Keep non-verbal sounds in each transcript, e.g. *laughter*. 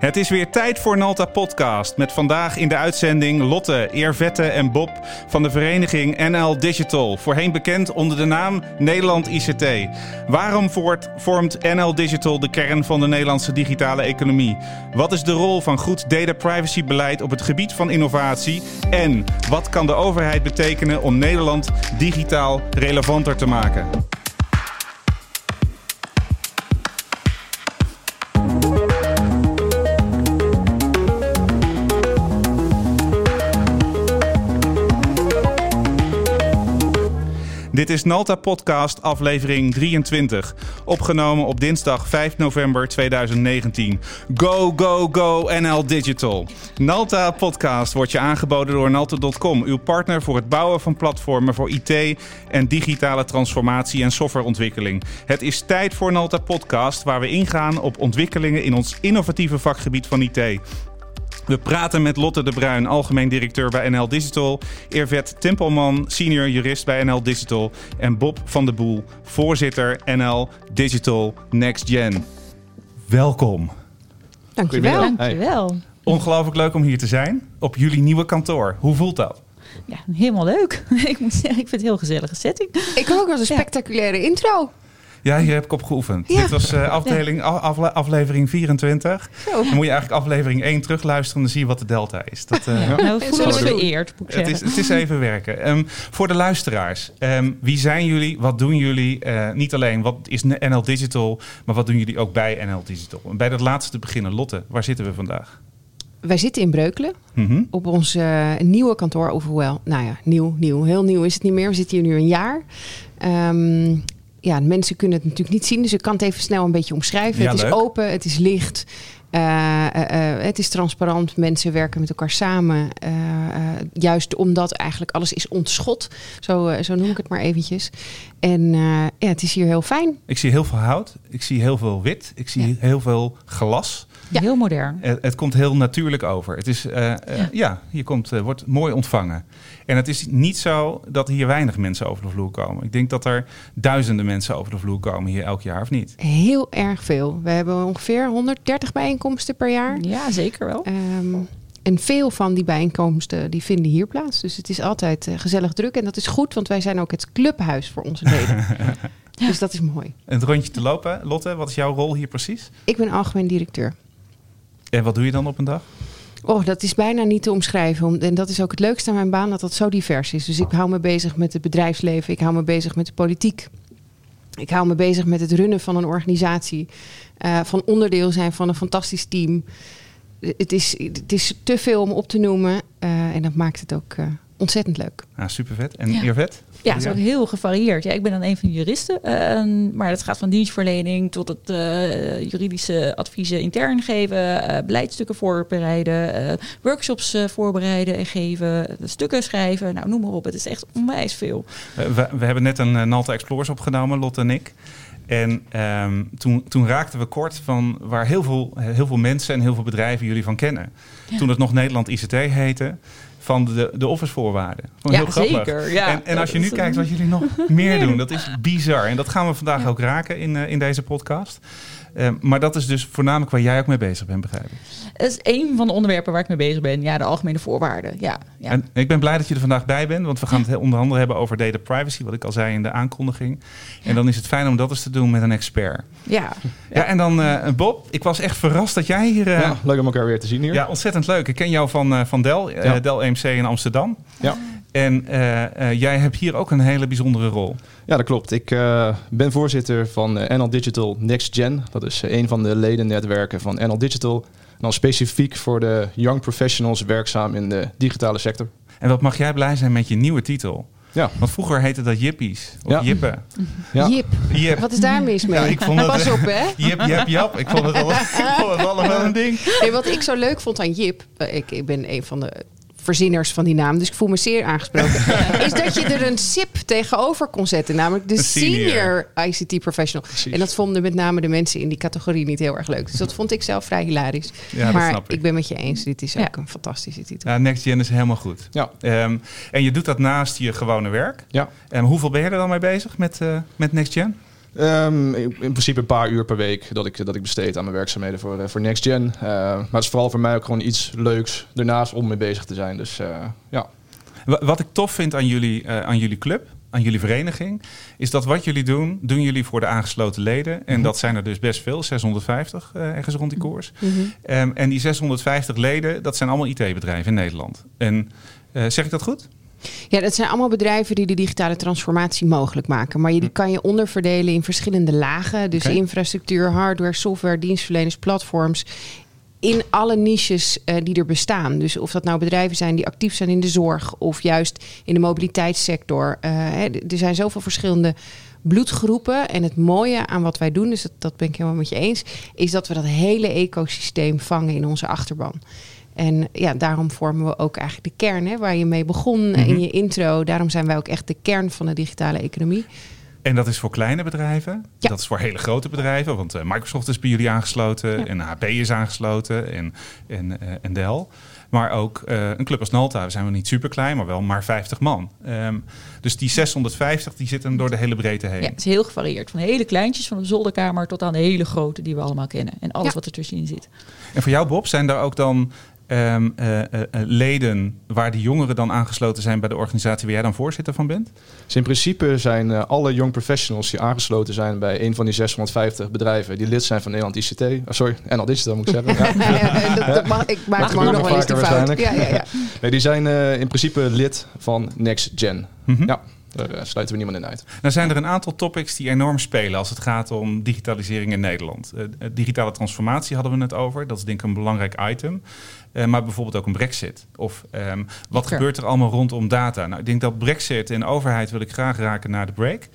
Het is weer tijd voor Nalta Podcast. Met vandaag in de uitzending Lotte, Eervette en Bob van de vereniging NL Digital. Voorheen bekend onder de naam Nederland ICT. Waarom vormt NL Digital de kern van de Nederlandse digitale economie? Wat is de rol van goed data privacy beleid op het gebied van innovatie? En wat kan de overheid betekenen om Nederland digitaal relevanter te maken? Dit is Nalta Podcast, aflevering 23. Opgenomen op dinsdag 5 november 2019. Go, go, go NL Digital. Nalta Podcast wordt je aangeboden door Nalta.com, uw partner voor het bouwen van platformen voor IT en digitale transformatie en softwareontwikkeling. Het is tijd voor Nalta Podcast, waar we ingaan op ontwikkelingen in ons innovatieve vakgebied van IT. We praten met Lotte de Bruin, algemeen directeur bij NL Digital. Ervet Tempelman, senior jurist bij NL Digital. En Bob van de Boel, voorzitter NL Digital Next Gen. Welkom. Dankjewel. Dankjewel. Ongelooflijk leuk om hier te zijn op jullie nieuwe kantoor. Hoe voelt dat? Ja, helemaal leuk. *laughs* ik moet zeggen, ik vind het een heel gezellige setting. Ik ook als een spectaculaire intro. Ja, hier heb ik op geoefend. Dit was uh, afdeling, aflevering 24. Dan moet je eigenlijk aflevering 1 terugluisteren en dan zie je wat de delta is. Dat, uh, ja. Nou, voelen we vereerd, het is, het is even werken. Um, voor de luisteraars, um, wie zijn jullie? Wat doen jullie? Uh, niet alleen wat is NL Digital, maar wat doen jullie ook bij NL Digital? En bij dat laatste te beginnen, Lotte, waar zitten we vandaag? Wij zitten in Breukelen mm -hmm. op ons nieuwe kantoor. Overwel, nou ja, nieuw, nieuw. Heel nieuw is het niet meer. We zitten hier nu een jaar. Um, ja, mensen kunnen het natuurlijk niet zien, dus ik kan het even snel een beetje omschrijven. het is open, het is licht. Uh, uh, uh, het is transparant, mensen werken met elkaar samen. juist omdat eigenlijk alles is ontschot. Zo, zo noem ik het maar eventjes. En ja, het is hier heel fijn. Ik zie heel veel hout, ik zie heel veel wit, ik zie heel veel glas. Ja. Heel modern. Het, het, komt heel natuurlijk over. Het is, ja. ja. je komt, wordt mooi ontvangen. En het is niet zo dat hier weinig mensen over de vloer komen. Ik denk dat er duizenden mensen over de vloer komen hier elk jaar, of niet? Heel erg veel. We hebben ongeveer 130 bijeenkomsten per jaar. Ja, zeker wel. Um, en veel van die bijeenkomsten die vinden hier plaats. Dus het is altijd uh, gezellig druk. En dat is goed, want wij zijn ook het clubhuis voor onze leden. *laughs* Dus dat is mooi. Het rondje te lopen. Lotte, wat is jouw rol hier precies? Ik ben algemeen directeur. En wat doe je dan op een dag? Oh, dat is bijna niet te omschrijven. En dat is ook het leukste aan mijn baan, dat dat zo divers is. Dus ik hou me bezig met het bedrijfsleven, ik hou me bezig met de politiek. Ik hou me bezig met het runnen van een organisatie. Uh, van onderdeel zijn van een fantastisch team. Het is, het is te veel om op te noemen. Uh, en dat maakt het ook uh, ontzettend leuk. Ja, super vet. En ja. vet? Ja, het is ook heel gevarieerd. Ja, ik ben dan een van de juristen. Uh, maar dat gaat van dienstverlening tot het uh, juridische adviezen intern geven, uh, beleidsstukken voorbereiden, workshops voorbereiden en geven, stukken schrijven. Nou, noem maar op. Het is echt onwijs veel. We, we, hebben net een Nalta Explorers opgenomen, Lotte en ik. En um, toen, toen raakten we kort van waar heel veel, heel veel mensen en heel veel bedrijven jullie van kennen. Ja. Toen het nog Nederland ICT heette van de, de officevoorwaarden. ja, heel zeker. Ja, en, en als je nu kijkt wat jullie nog *laughs* meer doen, dat is bizar. En dat gaan we vandaag ook raken in, uh, in deze podcast. Uh, maar dat is dus voornamelijk waar jij ook mee bezig bent, begrijp ik. Dat is een van de onderwerpen waar ik mee bezig ben. Ja, de algemene voorwaarden. Ja, ja. En ik ben blij dat je er vandaag bij bent, want we gaan het onder andere hebben over data privacy, wat ik al zei in de aankondiging. En dan is het fijn om dat eens te doen met een expert. Ja. Ja, en dan uh, Bob, ik was echt verrast dat jij hier... ja, leuk om elkaar weer te zien hier. Ja, ontzettend leuk. Ik ken jou van, van Dell, Dell EMC in Amsterdam. Ja. En uh, uh, jij hebt hier ook een hele bijzondere rol. Ja, dat klopt. Ik uh, ben voorzitter van NL Digital Next Gen. Dat is een van de ledennetwerken van NL Digital. En dan specifiek voor de young professionals werkzaam in de digitale sector. En wat mag jij blij zijn met je nieuwe titel? Ja. Want vroeger heette dat Jippies. Of ja. Jippen. *laughs* Ja. Jip. Jip. Wat is daar mis mee? Ja, ik vond Pas op, hè? *laughs* Jip, jip, jap. Ik vond het, al, ik vond het allemaal een ding. Wat ik zo leuk vond aan Jip... Ik, ik ben een van de verzinners van die naam, dus ik voel me zeer aangesproken, *laughs* is dat je er een SIP tegenover kon zetten, namelijk de senior. ICT professional. En dat vonden met name de mensen in die categorie niet heel erg leuk. Dus dat vond ik zelf vrij hilarisch. Ja, maar ik. ik. ben met je eens, dit is ook een fantastische titel. Ja, Next Gen is helemaal goed. Ja. Um, en je doet dat naast je gewone werk. Ja. Um, hoeveel ben je er dan mee bezig met, uh, met Next Gen? Um, in, principe een paar uur per week dat ik, dat ik besteed aan mijn werkzaamheden voor, voor Next Gen. maar het is vooral voor mij ook gewoon iets leuks ernaast om mee bezig te zijn. Dus ja. Wat ik tof vind aan jullie, aan jullie club, aan jullie vereniging, is dat wat jullie doen, doen jullie voor de aangesloten leden. En mhm. dat zijn er dus best veel, 650 uh, ergens rond die koers. Mhm. um, en die 650 leden, dat zijn allemaal IT-bedrijven in Nederland. En uh, zeg ik dat goed? Ja, dat zijn allemaal bedrijven die de digitale transformatie mogelijk maken. Maar je, die hm. kan je onderverdelen in verschillende lagen. Dus infrastructuur, hardware, software, dienstverleners, platforms in alle niches uh, die er bestaan. Dus of dat nou bedrijven zijn die actief zijn in de zorg of juist in de mobiliteitssector. Uh, hè, er zijn zoveel verschillende bloedgroepen. En het mooie aan wat wij doen, dus dat, dat ben ik helemaal met je eens, is dat we dat hele ecosysteem vangen in onze achterban. En ja, daarom vormen we ook eigenlijk de kern hè, waar je mee begon in mhm. je intro. Daarom zijn wij ook echt de kern van de digitale economie. En dat is voor kleine bedrijven. Ja. Dat is voor hele grote bedrijven. Want uh, Microsoft is bij jullie aangesloten. En HP is aangesloten. En, en, uh, en Dell. Maar ook uh, een club als Nalta. We zijn wel niet super klein, maar wel maar 50 man. Um, dus die 650 die zitten door de hele breedte heen. Ja, het is heel gevarieerd. Van hele kleintjes van de zolderkamer tot aan de hele grote die we allemaal kennen. En alles ja. wat ertussenin zit. En voor jou Bob, zijn daar ook dan um, uh, uh, leden waar die jongeren dan aangesloten zijn bij de organisatie waar jij dan voorzitter van bent? Dus in principe zijn uh, alle young professionals die aangesloten zijn bij een van die 650 bedrijven die lid zijn van Nederland ICT. Oh, sorry, NL Digital moet ik zeggen. *laughs* ja. ja, dat, dat mag, ik maak mag nog wel eens de fout. Ja, ja, ja. Nee, die zijn in principe lid van Next Gen. Mm -hmm. Ja. Daar uh, sluiten we niemand in uit. Nou zijn er een aantal topics die enorm spelen als het gaat om digitalisering in Nederland. Uh, digitale transformatie hadden we het over. Dat is denk ik een belangrijk item. Uh, maar bijvoorbeeld ook een brexit. Of um, wat gebeurt er allemaal rondom data? Nou, ik denk dat brexit en overheid wil ik graag raken naar de break.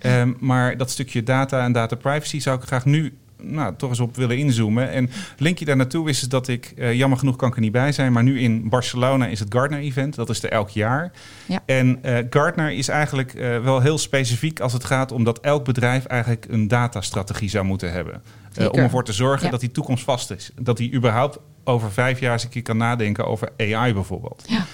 Um, maar dat stukje data en data privacy zou ik graag nu nou, toch eens op willen inzoomen. En linkje daar naartoe is dat ik, uh, jammer genoeg kan ik er niet bij zijn, maar nu in Barcelona is het Gartner-event. Dat is er elk jaar. Ja. En uh, Gartner is eigenlijk uh, wel heel specifiek als het gaat om dat elk bedrijf eigenlijk een datastrategie zou moeten hebben. om ervoor te zorgen ja. dat die toekomst vast is. Dat die überhaupt over vijf jaar eens een keer kan nadenken over AI bijvoorbeeld. Ja.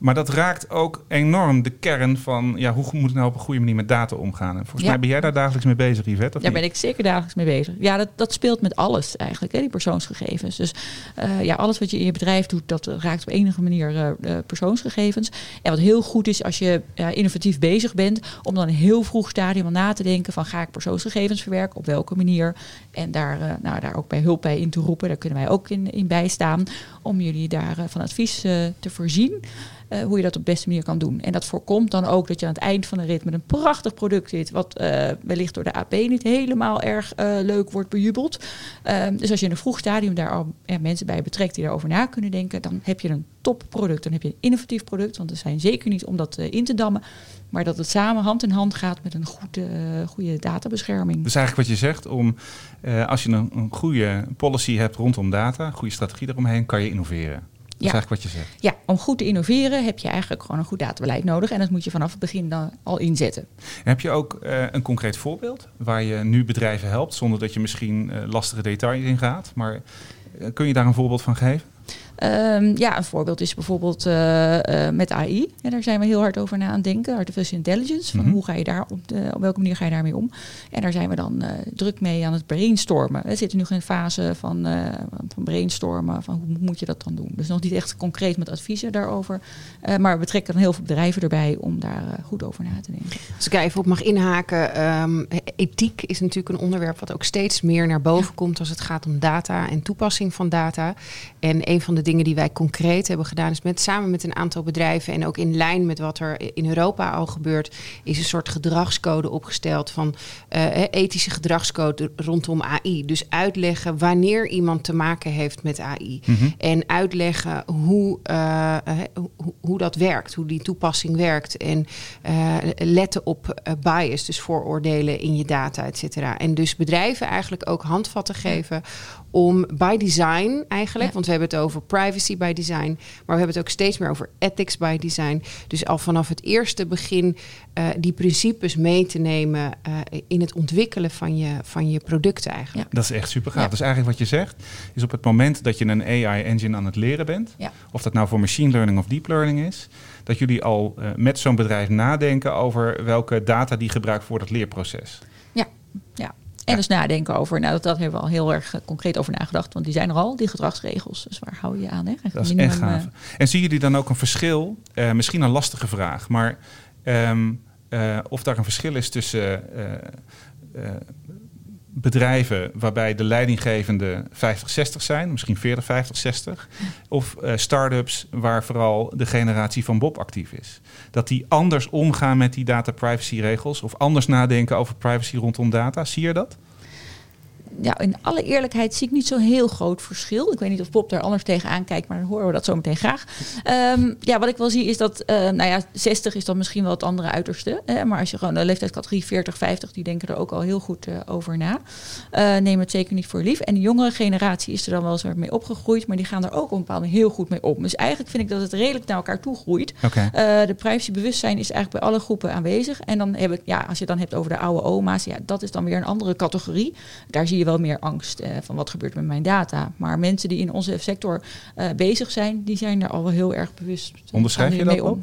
Maar dat raakt ook enorm de kern van ja, hoe moet ik nou op een goede manier met data omgaan. En volgens mij ben jij daar dagelijks mee bezig, Yvette. Daar ben ik zeker dagelijks mee bezig. Ja, dat, dat speelt met alles eigenlijk, hè, die persoonsgegevens. Dus uh, ja, alles wat je in je bedrijf doet, dat raakt op enige manier uh, persoonsgegevens. En wat heel goed is als je innovatief bezig bent, om dan een heel vroeg stadium al na te denken van ga ik persoonsgegevens verwerken, op welke manier. En daar, nou, daar ook bij hulp bij in te roepen. Daar kunnen wij ook in, in bijstaan om jullie daar van advies te voorzien. Uh, hoe je dat op de beste manier kan doen. En dat voorkomt dan ook dat je aan het eind van de rit met een prachtig product zit, wat uh, wellicht door de AP niet helemaal erg uh, leuk wordt bejubeld. Ehm, dus als je in een vroeg stadium daar al mensen bij betrekt die daarover na kunnen denken, dan heb je een topproduct. Dan heb je een innovatief product, want er zijn zeker niet om dat in te dammen. Maar dat het samen hand in hand gaat met een goede, goede databescherming. Dus eigenlijk wat je zegt, om, als je een, een goede policy hebt rondom data, een goede strategie eromheen, kan je innoveren. Dat is eigenlijk wat je zegt. Ja, om goed te innoveren heb je eigenlijk gewoon een goed databeleid nodig. En dat moet je vanaf het begin dan al inzetten. heb je ook uh, een concreet voorbeeld waar je nu bedrijven helpt, zonder dat je misschien uh, lastige details in gaat? Maar uh, kun je daar een voorbeeld van geven? Um, ja, een voorbeeld is bijvoorbeeld uh, uh, met AI. En daar zijn we heel hard over na aan het denken. Artificial intelligence. Van mm -hmm. hoe ga je daar op, de, op welke manier ga je daarmee om? En daar zijn we dan uh, druk mee aan het brainstormen. We zitten nu in een fase van, van brainstormen. Van hoe moet je dat dan doen? Dus nog niet echt concreet met adviezen daarover. maar we betrekken dan heel veel bedrijven erbij om daar goed over na te denken. Als ik even op mag inhaken. Um, ethiek is natuurlijk een onderwerp wat ook steeds meer naar boven ja. komt als het gaat om data en toepassing van data. En een van de dingen die wij concreet hebben gedaan, is met, samen met een aantal bedrijven en ook in lijn met wat er in Europa al gebeurt, is een soort gedragscode opgesteld van uh, ethische gedragscode rondom AI. Dus uitleggen wanneer iemand te maken heeft met AI. Mm -hmm. En uitleggen hoe, uh, hoe, hoe, dat werkt, hoe die toepassing werkt. En uh, letten op bias, dus vooroordelen in je data, et cetera. En dus bedrijven eigenlijk ook handvatten geven om by design eigenlijk, ja. want we hebben het over privacy by design, maar we hebben het ook steeds meer over ethics by design. Dus al vanaf het eerste begin uh, die principes mee te nemen uh, in het ontwikkelen van je, van je producten eigenlijk. Ja. Dat is echt super gaaf. Ja. Dus eigenlijk wat je zegt, is op het moment dat je een AI-engine aan het leren bent, of dat nou voor machine learning of deep learning is, dat jullie al uh, met zo'n bedrijf nadenken over welke data die gebruikt voor dat leerproces. Ja, Ja. En dus nadenken over, nou dat, dat hebben we al heel erg concreet over nagedacht, want die zijn er al, die gedragsregels. Dus waar hou je aan? Hè? Dat is echt gaaf. en zien jullie dan ook een verschil, misschien een lastige vraag, maar ehm, of daar een verschil is tussen bedrijven waarbij de leidinggevende 50, 60 zijn, misschien 40, 50, 60. Of uh, start-ups waar vooral de generatie van Bob actief is. Dat die anders omgaan met die data privacy regels of anders nadenken over privacy rondom data. Zie je dat? Ja, in alle eerlijkheid zie ik niet zo'n heel groot verschil. Ik weet niet of Bob daar anders tegenaan kijkt, maar dan horen we dat zo meteen graag. Um, ja, wat ik wel zie is dat, uh, nou ja, 60 is dan misschien wel het andere uiterste. Hè? Maar als je gewoon de leeftijdscategorie 40, 50, die denken er ook al heel goed uh, over na. Uh, neem het zeker niet voor lief. En de jongere generatie is er dan wel eens mee opgegroeid, maar die gaan er ook op een bepaalde heel goed mee om. Dus eigenlijk vind ik dat het redelijk naar elkaar toe groeit. Okay. de privacybewustzijn is eigenlijk bij alle groepen aanwezig. En dan heb ik, ja, als je het dan hebt over de oude oma's, ja, dat is dan weer een andere categorie. Daar zie je wel meer angst eh, van wat gebeurt met mijn data. Maar mensen die in onze sector uh, bezig zijn, die zijn er al wel heel erg bewust. Onderschrijf je dat op?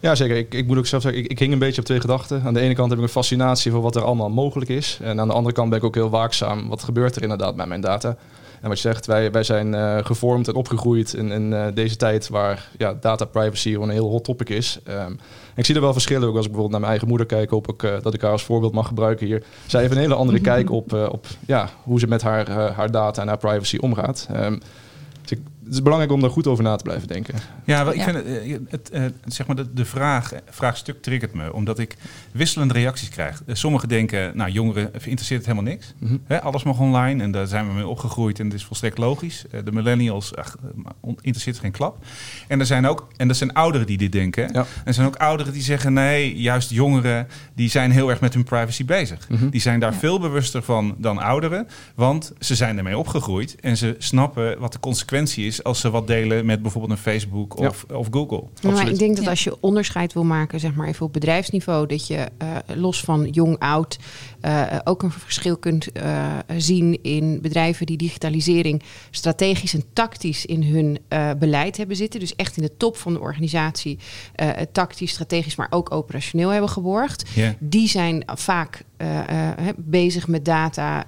Ja, zeker. Ik, ik moet ook zelf zeggen, ik, ik hing een beetje op twee gedachten. Aan de ene kant heb ik een fascinatie voor wat er allemaal mogelijk is. En aan de andere kant ben ik ook heel waakzaam. Wat gebeurt er inderdaad met mijn data? En wat je zegt, wij, wij zijn uh, gevormd en opgegroeid in, in uh, deze tijd waar ja, data privacy gewoon een heel hot topic is. Um, ik zie er wel verschillen ook als ik bijvoorbeeld naar mijn eigen moeder kijk, hoop ik uh, dat ik haar als voorbeeld mag gebruiken hier. Zij heeft een hele andere kijk op, op ja, hoe ze met haar, haar data en haar privacy omgaat. Um, dus ik, het is belangrijk om daar goed over na te blijven denken. Ja, ik vind het, het, zeg maar de, de vraag, vraagstuk triggert me, omdat ik wisselende reacties krijg. Sommigen denken, nou, jongeren interesseert het helemaal niks. Mm alles mag online en daar zijn we mee opgegroeid en het is volstrekt logisch. De millennials ach, interesseert geen klap. En er zijn ook, en er zijn ouderen die dit denken. En er zijn ook ouderen die zeggen, nee, juist jongeren, die zijn heel erg met hun privacy bezig. Mm -hmm. Die zijn daar veel bewuster van dan ouderen, want ze zijn ermee opgegroeid en ze snappen wat de consequentie is als ze wat delen met bijvoorbeeld een Facebook of, of Google. Maar ik denk dat als je onderscheid wil maken, zeg maar even op bedrijfsniveau, dat je uh, los van jong, oud uh, ook een verschil kunt uh, zien in bedrijven die digitalisering strategisch en tactisch in hun beleid hebben zitten. Dus echt in de top van de organisatie, tactisch, strategisch, maar ook operationeel hebben geborgd. Yeah. Die zijn vaak bezig met data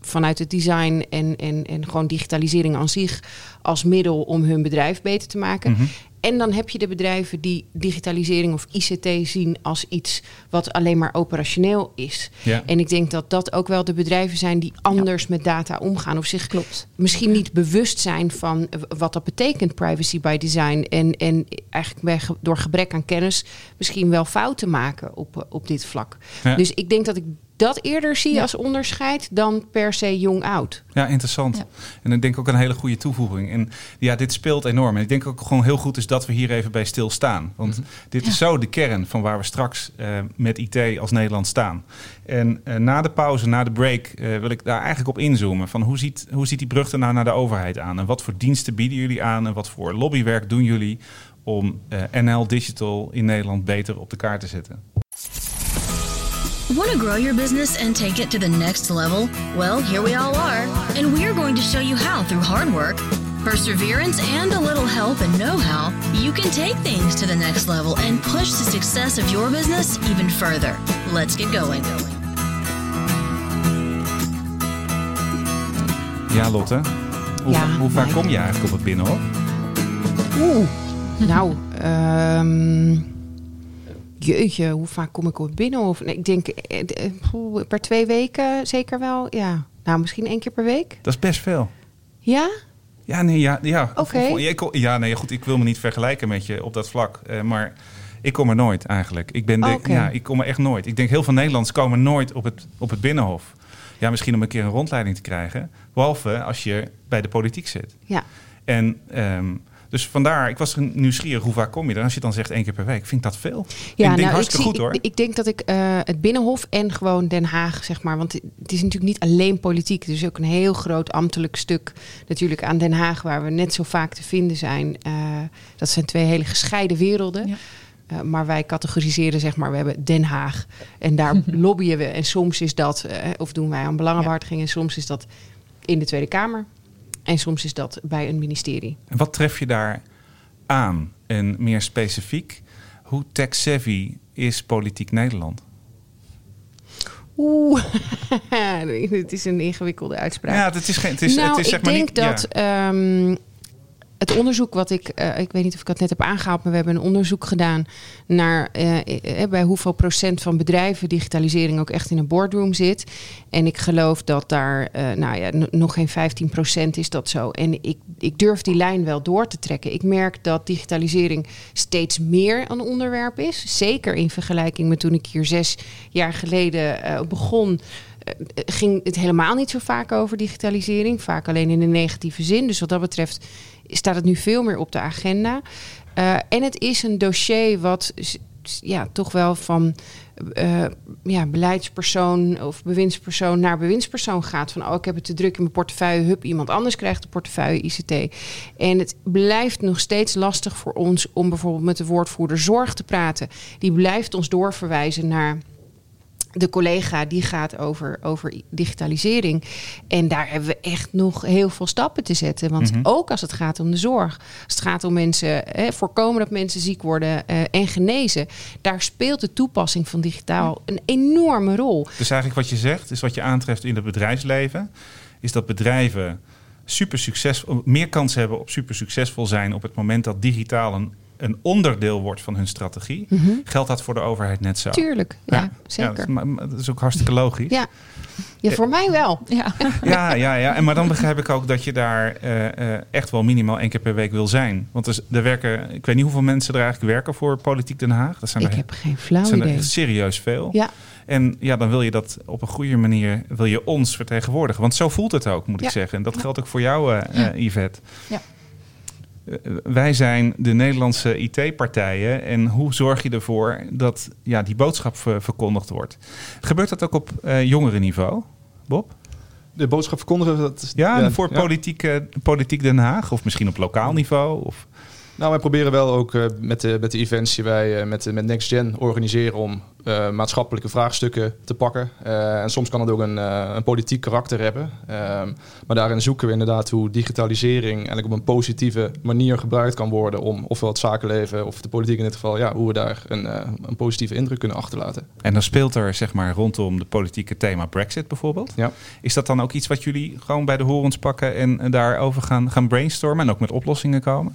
vanuit het design en, en, en gewoon digitalisering aan zich als middel om hun bedrijf beter te maken. -hmm. En dan heb je de bedrijven die digitalisering of ICT zien als iets wat alleen maar operationeel is. Ja. En ik denk dat dat ook wel de bedrijven zijn die anders ja. met data omgaan. Of zich Klopt. misschien niet bewust zijn van wat dat betekent, privacy by design. En, en eigenlijk door gebrek aan kennis misschien wel fouten maken op, op dit vlak. Ja. Dus ik denk dat ik dat eerder zie je als onderscheid dan per se jong-oud. Ja, interessant. Ja. En ik denk ook een hele goede toevoeging. En ja, dit speelt enorm. En ik denk ook gewoon heel goed is dat we hier even bij stilstaan. Want mm-hmm. dit is zo de kern van waar we straks uh, met IT als Nederland staan. En uh, na de pauze, na de break, uh, wil ik daar eigenlijk op inzoomen. Van hoe ziet, hoe ziet die brug er nou naar de overheid aan? En wat voor diensten bieden jullie aan? En wat voor lobbywerk doen jullie om NL Digital in Nederland beter op de kaart te zetten? Want to grow your business and take it to the next level? Well, here we all are, and we're going to show you how through hard work, perseverance, and a little help and know how, you can take things to the next level and push the success of your business even further. Let's get going. Ja, Lotte. Hoe, ja, hoe vaak kom je eigenlijk op het binnenhof? Oeh, nou, um, jeetje, hoe vaak kom ik op binnen? Of, nee, ik denk eh, eh, per twee weken zeker wel. Ja, nou misschien één keer per week. Dat is best veel. Ja? Ja, nee, ja. ja. Oké. Ja, nee, goed, ik wil me niet vergelijken met je op dat vlak. Uh, maar ik kom er nooit eigenlijk. Ik, ben de, okay. ja, ik kom er echt nooit. Ik denk heel veel Nederlanders komen nooit op het, op het Binnenhof. Ja, misschien om een keer een rondleiding te krijgen. Behalve als je bij de politiek zit. Ja. En... Um, dus vandaar, ik was nieuwsgierig hoe vaak kom je er. Als je dan zegt één keer per week, vind ik dat veel. Ja, ik denk nou, hartstikke ik goed hoor. Ik, ik denk dat ik uh, het Binnenhof en gewoon Den Haag, zeg maar. Want het is natuurlijk niet alleen politiek. Er is ook een heel groot ambtelijk stuk natuurlijk aan Den Haag, waar we net zo vaak te vinden zijn. Uh, dat zijn twee hele gescheiden werelden. Ja. Uh, maar wij categoriseren, zeg maar, we hebben Den Haag. En daar *laughs* lobbyen we. En soms is dat, of doen wij aan belangenbehartiging. En soms is dat in de Tweede Kamer. En soms is dat bij een ministerie. En wat tref je daar aan? En meer specifiek, hoe tech-savvy is politiek Nederland? Oeh, *laughs* het is een ingewikkelde uitspraak. Ja, het is geen. Het is, nou, het is, zeg ik maar denk niet, dat ehm, het onderzoek wat ik, uh, ik weet niet of ik het net heb aangehaald, maar we hebben een onderzoek gedaan naar uh, bij hoeveel procent van bedrijven digitalisering ook echt in een boardroom zit. En ik geloof dat daar, nou ja, nog geen 15 procent is dat zo. En ik, ik durf die lijn wel door te trekken. Ik merk dat digitalisering steeds meer een onderwerp is. Zeker in vergelijking met toen ik hier zes jaar geleden begon ging het helemaal niet zo vaak over digitalisering. Vaak alleen in een negatieve zin. Dus wat dat betreft staat het nu veel meer op de agenda. Uh, en het is een dossier wat ja, toch wel van uh, ja, beleidspersoon of bewindspersoon naar bewindspersoon gaat. Van oh, ik heb het te druk in mijn portefeuille. Hup, iemand anders krijgt de portefeuille ICT. En het blijft nog steeds lastig voor ons om bijvoorbeeld met de woordvoerder zorg te praten. Die blijft ons doorverwijzen naar de collega die gaat over, over digitalisering. En daar hebben we echt nog heel veel stappen te zetten. Want mhm. ook als het gaat om de zorg, als het gaat om mensen, hè, voorkomen dat mensen ziek worden uh, en genezen, daar speelt de toepassing van digitaal een enorme rol. Dus eigenlijk wat je zegt, is wat je aantreft in het bedrijfsleven, is dat bedrijven super succesvol, meer kans hebben op super succesvol zijn op het moment dat digitaal een een onderdeel wordt van hun strategie, mhm. geldt dat voor de overheid net zo. Tuurlijk, ja, zeker. Ja, dat, is, ook hartstikke logisch. Ja, ja voor mij wel. Ja. *laughs* ja, ja, ja. En, maar dan begrijp ik ook dat je daar eh, eh, echt wel minimaal één keer per week wil zijn. Want er, er werken, ik weet niet hoeveel mensen er eigenlijk werken voor Politiek Den Haag. Dat zijn ik heb geen flauw zijn idee. Er serieus veel. Ja. En ja, dan wil je dat op een goede manier, wil je ons vertegenwoordigen. Want zo voelt het ook, moet ik zeggen. En dat geldt ook voor jou, uh, Yvette. Ja. Eh, wij zijn de Nederlandse IT-partijen. En hoe zorg je ervoor dat ja, die boodschap verkondigd wordt? Gebeurt dat ook op uh, jongere niveau, Bob? De boodschap verkondigen? Dat, ja, voor Politiek, politiek Den Haag of misschien op lokaal niveau? Of... Nou, wij proberen wel ook uh, met, de, met de events die wij uh, met, met Next Gen organiseren om uh, maatschappelijke vraagstukken te pakken. en soms kan het ook een, een politiek karakter hebben. Ehm, maar daarin zoeken we inderdaad hoe digitalisering eigenlijk op een positieve manier gebruikt kan worden om ofwel het zakenleven of de politiek in dit geval, ja, hoe we daar een, een positieve indruk kunnen achterlaten. En dan speelt er zeg maar rondom de politieke thema Brexit bijvoorbeeld. Ja. Is dat dan ook iets wat jullie gewoon bij de horens pakken en daarover gaan, gaan brainstormen en ook met oplossingen komen?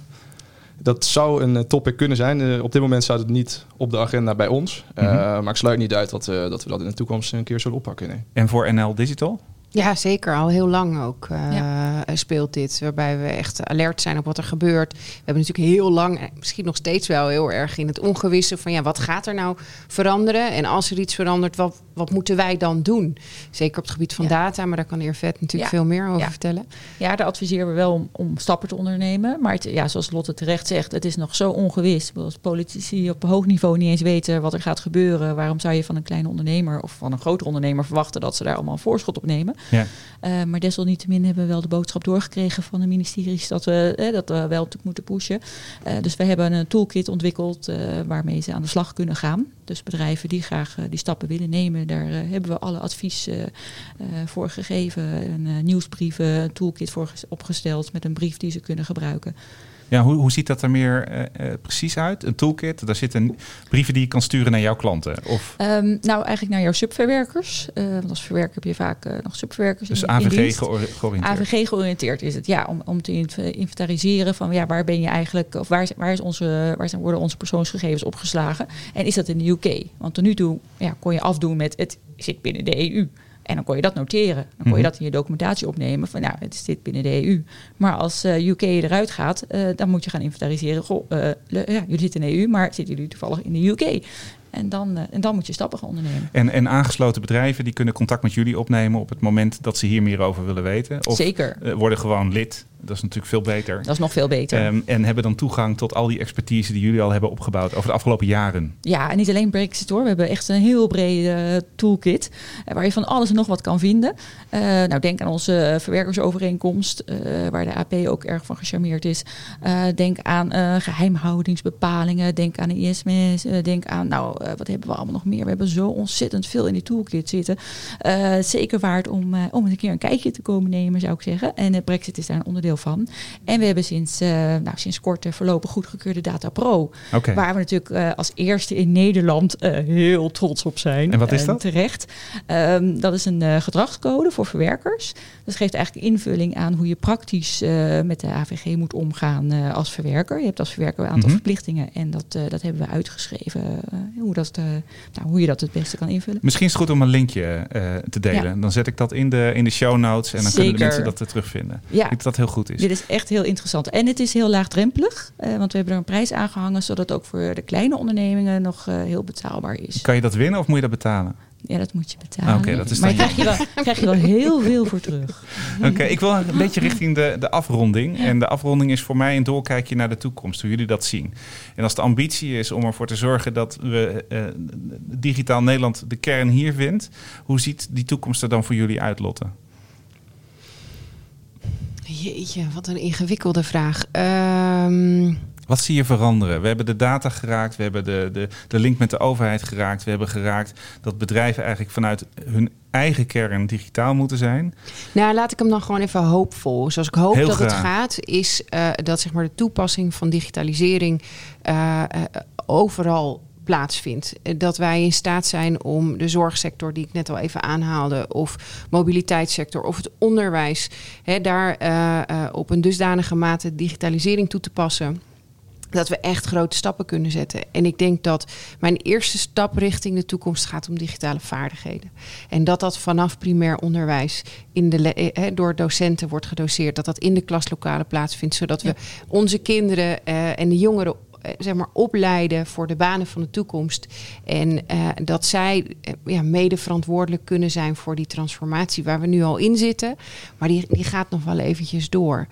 Dat zou een eh, topic kunnen zijn. Uh, op dit moment staat het niet op de agenda bij ons. Uh, Maar ik sluit niet uit dat, uh, dat we dat in de toekomst een keer zullen oppakken. Nee. En voor NL Digital? Ja, zeker. Al heel lang ook uh, speelt dit. Waarbij we echt alert zijn op wat er gebeurt. We hebben natuurlijk heel lang, misschien nog steeds wel heel erg in het ongewisse van ja, wat gaat er nou veranderen? En als er iets verandert, wat, wat moeten wij dan doen? Zeker op het gebied van data, maar daar kan de heer Vet natuurlijk veel meer over vertellen. Ja, daar adviseren we wel om, om stappen te ondernemen. Maar het, ja, zoals Lotte terecht zegt, het is nog zo ongewis. Als politici op hoog niveau niet eens weten wat er gaat gebeuren, waarom zou je van een kleine ondernemer of van een grotere ondernemer verwachten dat ze daar allemaal een voorschot op nemen? Ja. Uh, maar desalniettemin hebben we wel de boodschap doorgekregen van de ministeries dat we, eh, dat we wel natuurlijk moeten pushen. Uh, dus we hebben een toolkit ontwikkeld waarmee ze aan de slag kunnen gaan. Dus bedrijven die graag die stappen willen nemen, daar hebben we alle advies voor gegeven. Een nieuwsbrieven, een toolkit voor opgesteld met een brief die ze kunnen gebruiken. Ja, hoe, hoe ziet dat er meer uh, uh, precies uit? Een toolkit, daar zitten brieven die je kan sturen naar jouw klanten? Of? Um, nou, eigenlijk naar jouw subverwerkers. Uh, want als verwerker heb je vaak nog subverwerkers. Dus in, AVG in georiënteerd? AVG georiënteerd is het, ja. Om, om te inventariseren van ja, waar ben je eigenlijk, of waar, waar, is onze, waar zijn, worden onze persoonsgegevens opgeslagen? En is dat in de UK? Want tot nu toe ja, kon je afdoen met het zit binnen de EU. En dan kon je dat noteren. Dan kon je mhm. dat in je documentatie opnemen. Van nou, het zit binnen de EU. Maar als uh, eh, UK eruit gaat, uh, dan moet je gaan inventariseren. Goh, uh, ja, jullie zitten in de EU, maar zitten jullie toevallig in de UK? En dan, en dan moet je stappen gaan ondernemen. En, en aangesloten bedrijven die kunnen contact met jullie opnemen op het moment dat ze hier meer over willen weten? Of Zeker. worden gewoon lid dat is natuurlijk veel beter. Dat is nog veel beter. Um, en hebben dan toegang tot al die expertise die jullie al hebben opgebouwd over de afgelopen jaren. Ja, en niet alleen Brexit hoor. We hebben echt een heel brede toolkit uh, waar je van alles en nog wat kan vinden. Uh, nou, denk aan onze verwerkersovereenkomst, uh, waar de AP ook erg van gecharmeerd is. denk aan geheimhoudingsbepalingen. Denk aan de ISMS. denk aan, nou, wat hebben we allemaal nog meer? We hebben zo ontzettend veel in die toolkit zitten. zeker waard om, om een keer een kijkje te komen nemen, zou ik zeggen. En Brexit is daar een onderdeel van. En we hebben sinds, nou, sinds kort voorlopig goedgekeurde Data Pro. Waar we natuurlijk als eerste in Nederland heel trots op zijn. En wat is dat? Terecht. Ehm, dat is een gedragscode voor verwerkers. Dat geeft eigenlijk invulling aan hoe je praktisch met de AVG moet omgaan als verwerker. Je hebt als verwerker een aantal mhm. verplichtingen en dat, dat hebben we uitgeschreven. hoe, dat, nou, hoe je dat het beste kan invullen. Misschien is het goed om een linkje te delen. Dan zet ik dat in de, in de show notes en dan kunnen de mensen dat terugvinden. Ja. Ik denk dat dat heel goed is. Dit is echt heel interessant. En het is heel laagdrempelig, uh, want we hebben er een prijs aangehangen, zodat het ook voor de kleine ondernemingen nog heel betaalbaar is. Kan je dat winnen of moet je dat betalen? Ja, dat moet je betalen. Ah, okay, dat is maar krijg je, wel, *laughs* krijg je wel heel veel voor terug. Oké, ik wil een beetje richting de, de afronding. En de afronding is voor mij een doorkijkje naar de toekomst, hoe jullie dat zien. En als de ambitie is om ervoor te zorgen dat we uh, digitaal Nederland de kern hier vindt, hoe ziet die toekomst er dan voor jullie uit, Lotte? Jeetje, wat een ingewikkelde vraag. Um... Wat zie je veranderen? We hebben de data geraakt, we hebben de, de, de link met de overheid geraakt. We hebben geraakt dat bedrijven eigenlijk vanuit hun eigen kern digitaal moeten zijn. Nou, laat ik hem dan gewoon even hoopvol. Zoals ik hoop dat het gaat, is uh, dat zeg maar, de toepassing van digitalisering uh, uh, overal plaatsvindt. Eh, dat wij in staat zijn om de zorgsector, die ik net al even aanhaalde, of mobiliteitssector of het onderwijs, hè, daar uh, uh, op een dusdanige mate digitalisering toe te passen. Dat we echt grote stappen kunnen zetten. En ik denk dat mijn eerste stap richting de toekomst gaat om digitale vaardigheden. En dat dat vanaf primair onderwijs in de, door docenten wordt gedoseerd. Dat dat in de klaslokalen plaatsvindt. Zodat we onze kinderen en de jongeren eh, zeg maar, opleiden voor de banen van de toekomst. En uh, dat zij uh, ja, mede verantwoordelijk kunnen zijn voor die transformatie waar we nu al in zitten. Maar die, die gaat nog wel eventjes door.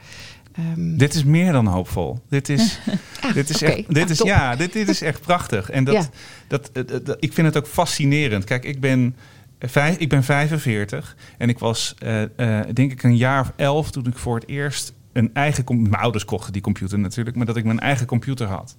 Um... Dit is meer dan hoopvol. Dit is, *laughs* ah, dit is, echt, dit is, ja, dit, dit is echt prachtig. En dat, ja. dat, dat, dat, ik vind het ook fascinerend. Kijk, ik ben. Vijf, ik ben 45 en ik was, uh, uh, denk ik, een jaar of elf toen ik voor het eerst een eigen... Mijn ouders kochten die computer natuurlijk, maar dat ik mijn eigen computer had.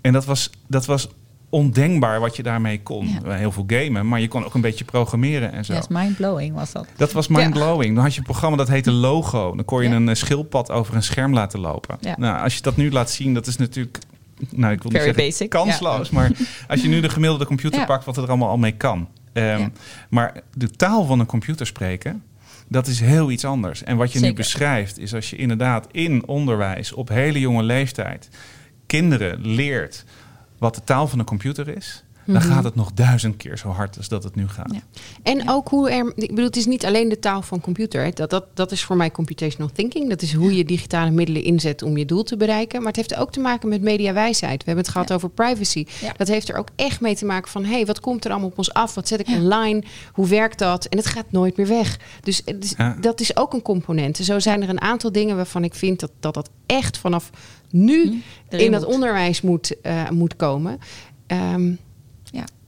En dat was, dat was ondenkbaar wat je daarmee kon. Heel veel gamen, maar je kon ook een beetje programmeren en zo. Yes, mindblowing was dat. Dat was mindblowing. Dan had je een programma dat heette Logo. Dan kon je een eh, schildpad over een scherm laten lopen. Nou, als je dat nu laat zien, dat is natuurlijk... Nou, ik wil niet zeggen basic. kansloos, maar *laughs* als je nu de gemiddelde computer pakt, wat er allemaal al mee kan. Um, maar de taal van een computer spreken, dat is heel iets anders. En wat je nu beschrijft, is als je inderdaad in onderwijs op hele jonge leeftijd kinderen leert wat de taal van een computer is dan mhm. gaat het nog duizend keer zo hard als dat het nu gaat. Ja. En ook hoe er, ik bedoel, het is niet alleen de taal van computer. Dat, dat, dat is voor mij computational thinking. Dat is hoe je digitale middelen inzet om je doel te bereiken. Maar het heeft ook te maken met mediawijsheid. We hebben het gehad over privacy. Dat heeft er ook echt mee te maken van, hé, hey, wat komt er allemaal op ons af? Wat zet ik online? Hoe werkt dat? En het gaat nooit meer weg. Dus, dus dat is ook een component. Zo zijn er een aantal dingen waarvan ik vind dat dat, dat echt vanaf nu hm, in het onderwijs moet, uh, moet komen. Um,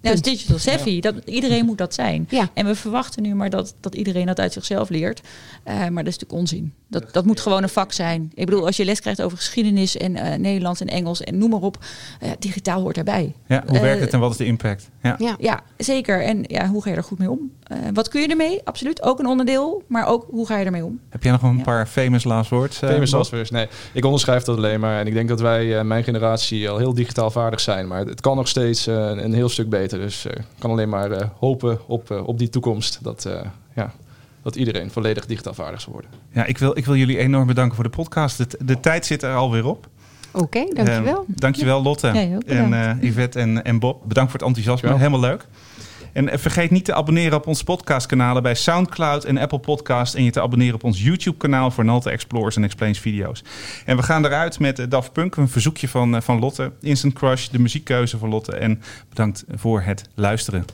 dat is digital savvy. Dat, iedereen moet dat zijn. Ja. En we verwachten nu maar dat, dat iedereen dat uit zichzelf leert. Uh, maar dat is natuurlijk onzin. Dat, dat moet gewoon een vak zijn. Ik bedoel, als je les krijgt over geschiedenis en uh, Nederlands en Engels en noem maar op. Uh, digitaal hoort daarbij. Ja, hoe werkt het en wat is de impact? Ja, ja, ja zeker. En ja, hoe ga je er goed mee om? wat kun je ermee? Absoluut. Ook een onderdeel. Maar ook hoe ga je ermee om? Heb jij nog een paar famous last words? famous last words? Nee, ik onderschrijf dat alleen maar. En ik denk dat wij, mijn generatie, al heel digitaal vaardig zijn. Maar het kan nog steeds een heel stuk beter. Dus ik kan alleen maar hopen op, op die toekomst. Dat, ja, dat iedereen volledig digitaal vaardig zal worden. Ja, ik wil, ik wil jullie enorm bedanken voor de podcast. De, de tijd zit er alweer op. Oké, dankjewel. Uh, dankjewel Lotte en uh, Yvette en, en Bob. Bedankt voor het enthousiasme. Helemaal leuk. En eh, vergeet niet te abonneren op onze podcastkanalen bij Soundcloud en Apple Podcast. En je te abonneren op ons YouTube-kanaal voor Nalte Explores en Explains video's. En we gaan eruit met Daft Punk, een verzoekje van, van Lotte. Instant Crush, de muziekkeuze van Lotte. En bedankt voor het luisteren.